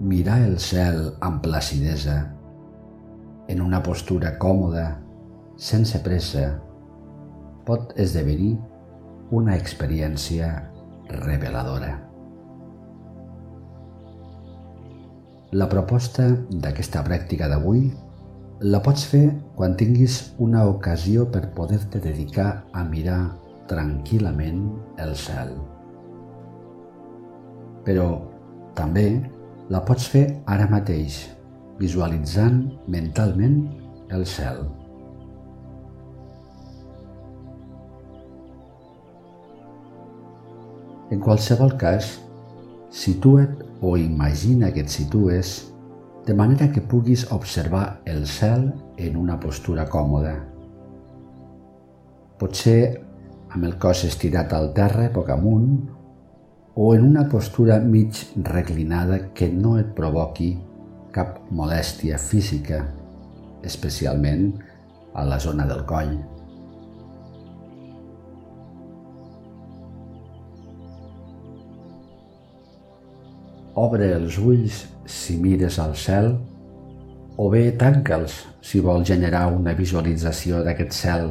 mirar el cel amb placidesa, en una postura còmoda, sense pressa, pot esdevenir una experiència reveladora. La proposta d'aquesta pràctica d'avui la pots fer quan tinguis una ocasió per poder-te dedicar a mirar tranquil·lament el cel. Però també la pots fer ara mateix, visualitzant mentalment el cel. En qualsevol cas, situa't o imagina que et situes de manera que puguis observar el cel en una postura còmoda. Potser amb el cos estirat al terra poc amunt o en una postura mig reclinada que no et provoqui cap molèstia física, especialment a la zona del coll. Obre els ulls si mires al cel o bé tanca'ls si vols generar una visualització d'aquest cel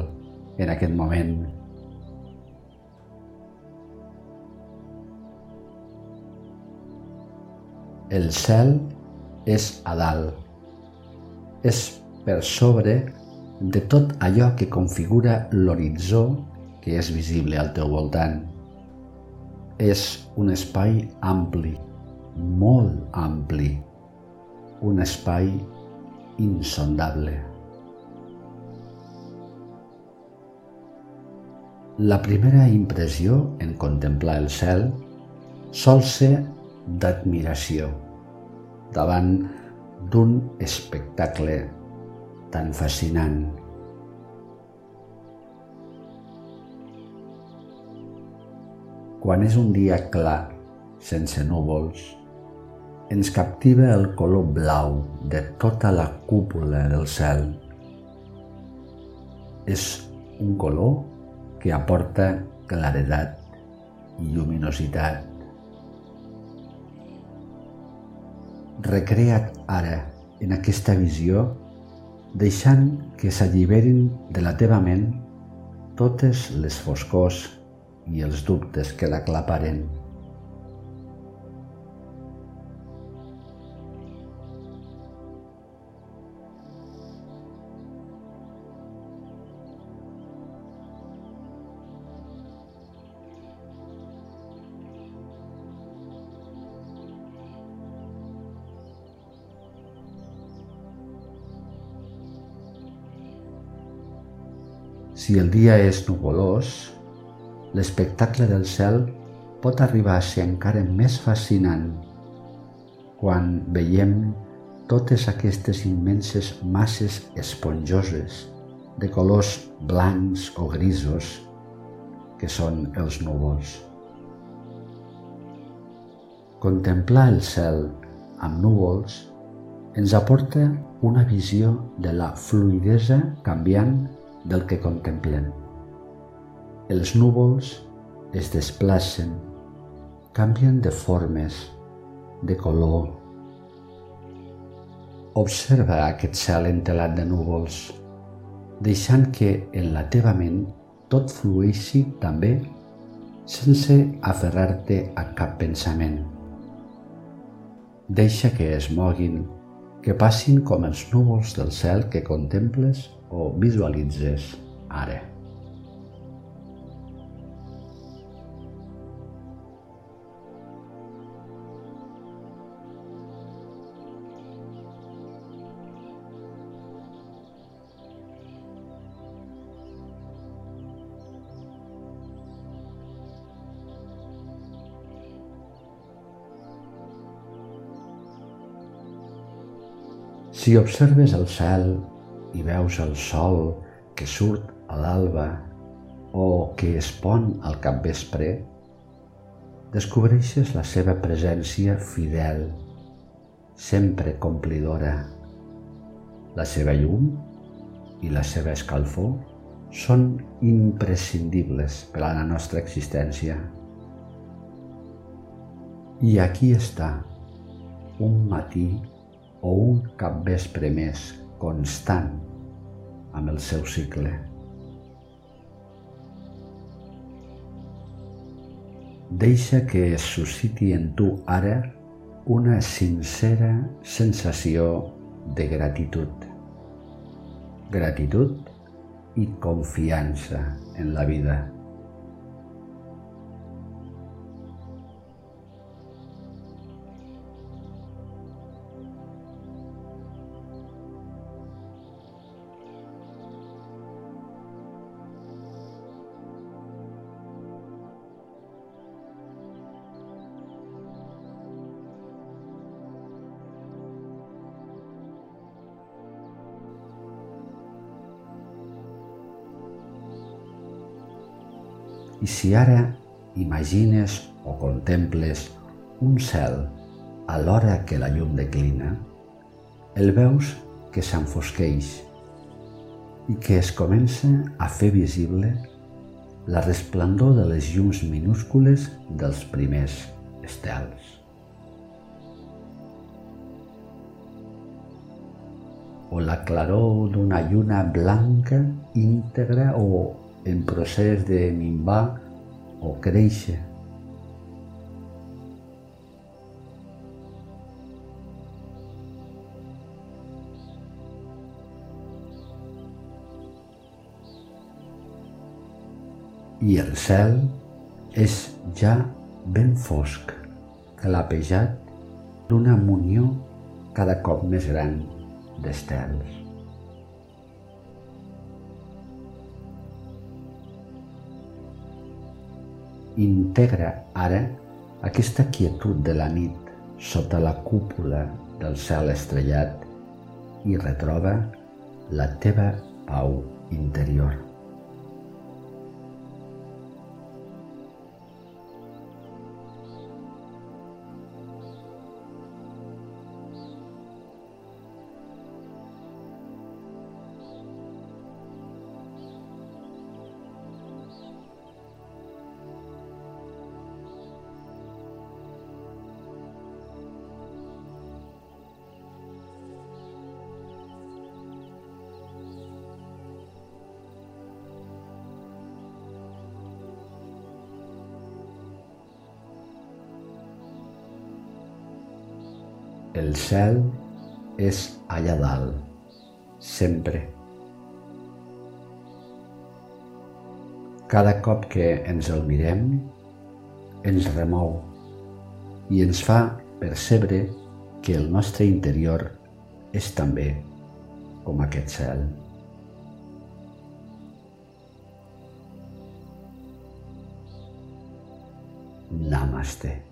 en aquest moment. El cel és a dalt, és per sobre de tot allò que configura l'horitzó que és visible al teu voltant. És un espai ampli, molt ampli, un espai insondable. La primera impressió en contemplar el cel sol ser d'admiració davant d'un espectacle tan fascinant. Quan és un dia clar, sense núvols, ens captiva el color blau de tota la cúpula del cel. És un color que aporta claredat i lluminositat. Recrea't ara en aquesta visió deixant que s'alliberin de la teva ment totes les foscors i els dubtes que l'aclaparen. Si el dia és nuvolós, l'espectacle del cel pot arribar a ser encara més fascinant quan veiem totes aquestes immenses masses esponjoses de colors blancs o grisos que són els núvols. Contemplar el cel amb núvols ens aporta una visió de la fluidesa canviant del que contemplem. Els núvols es desplacen, canvien de formes, de color. Observa aquest cel entelat de núvols, deixant que en la teva ment tot flueixi també sense aferrar-te a cap pensament. Deixa que es moguin, que passin com els núvols del cel que contemples o visualitzes ara. Si observes el cel i veus el sol que surt a l'alba o que es pon al capvespre, descobreixes la seva presència fidel, sempre complidora. La seva llum i la seva escalfor són imprescindibles per a la nostra existència. I aquí està, un matí o un capvespre més constant amb el seu cicle. Deixa que es susciti en tu ara una sincera sensació de gratitud. Gratitud i confiança en la vida. I si ara imagines o contemples un cel a l'hora que la llum declina, el veus que s'enfosqueix i que es comença a fer visible la resplendor de les llums minúscules dels primers estels. O la claror d'una lluna blanca íntegra o en procés de minvar o créixer. I el cel és ja ben fosc, clapejat d'una munió cada cop més gran d'estels. Integra ara aquesta quietud de la nit sota la cúpula del cel estrellat i retroba la teva pau interior. El cel és allà dalt, sempre. Cada cop que ens el mirem, ens remou i ens fa percebre que el nostre interior és també com aquest cel. Namaste.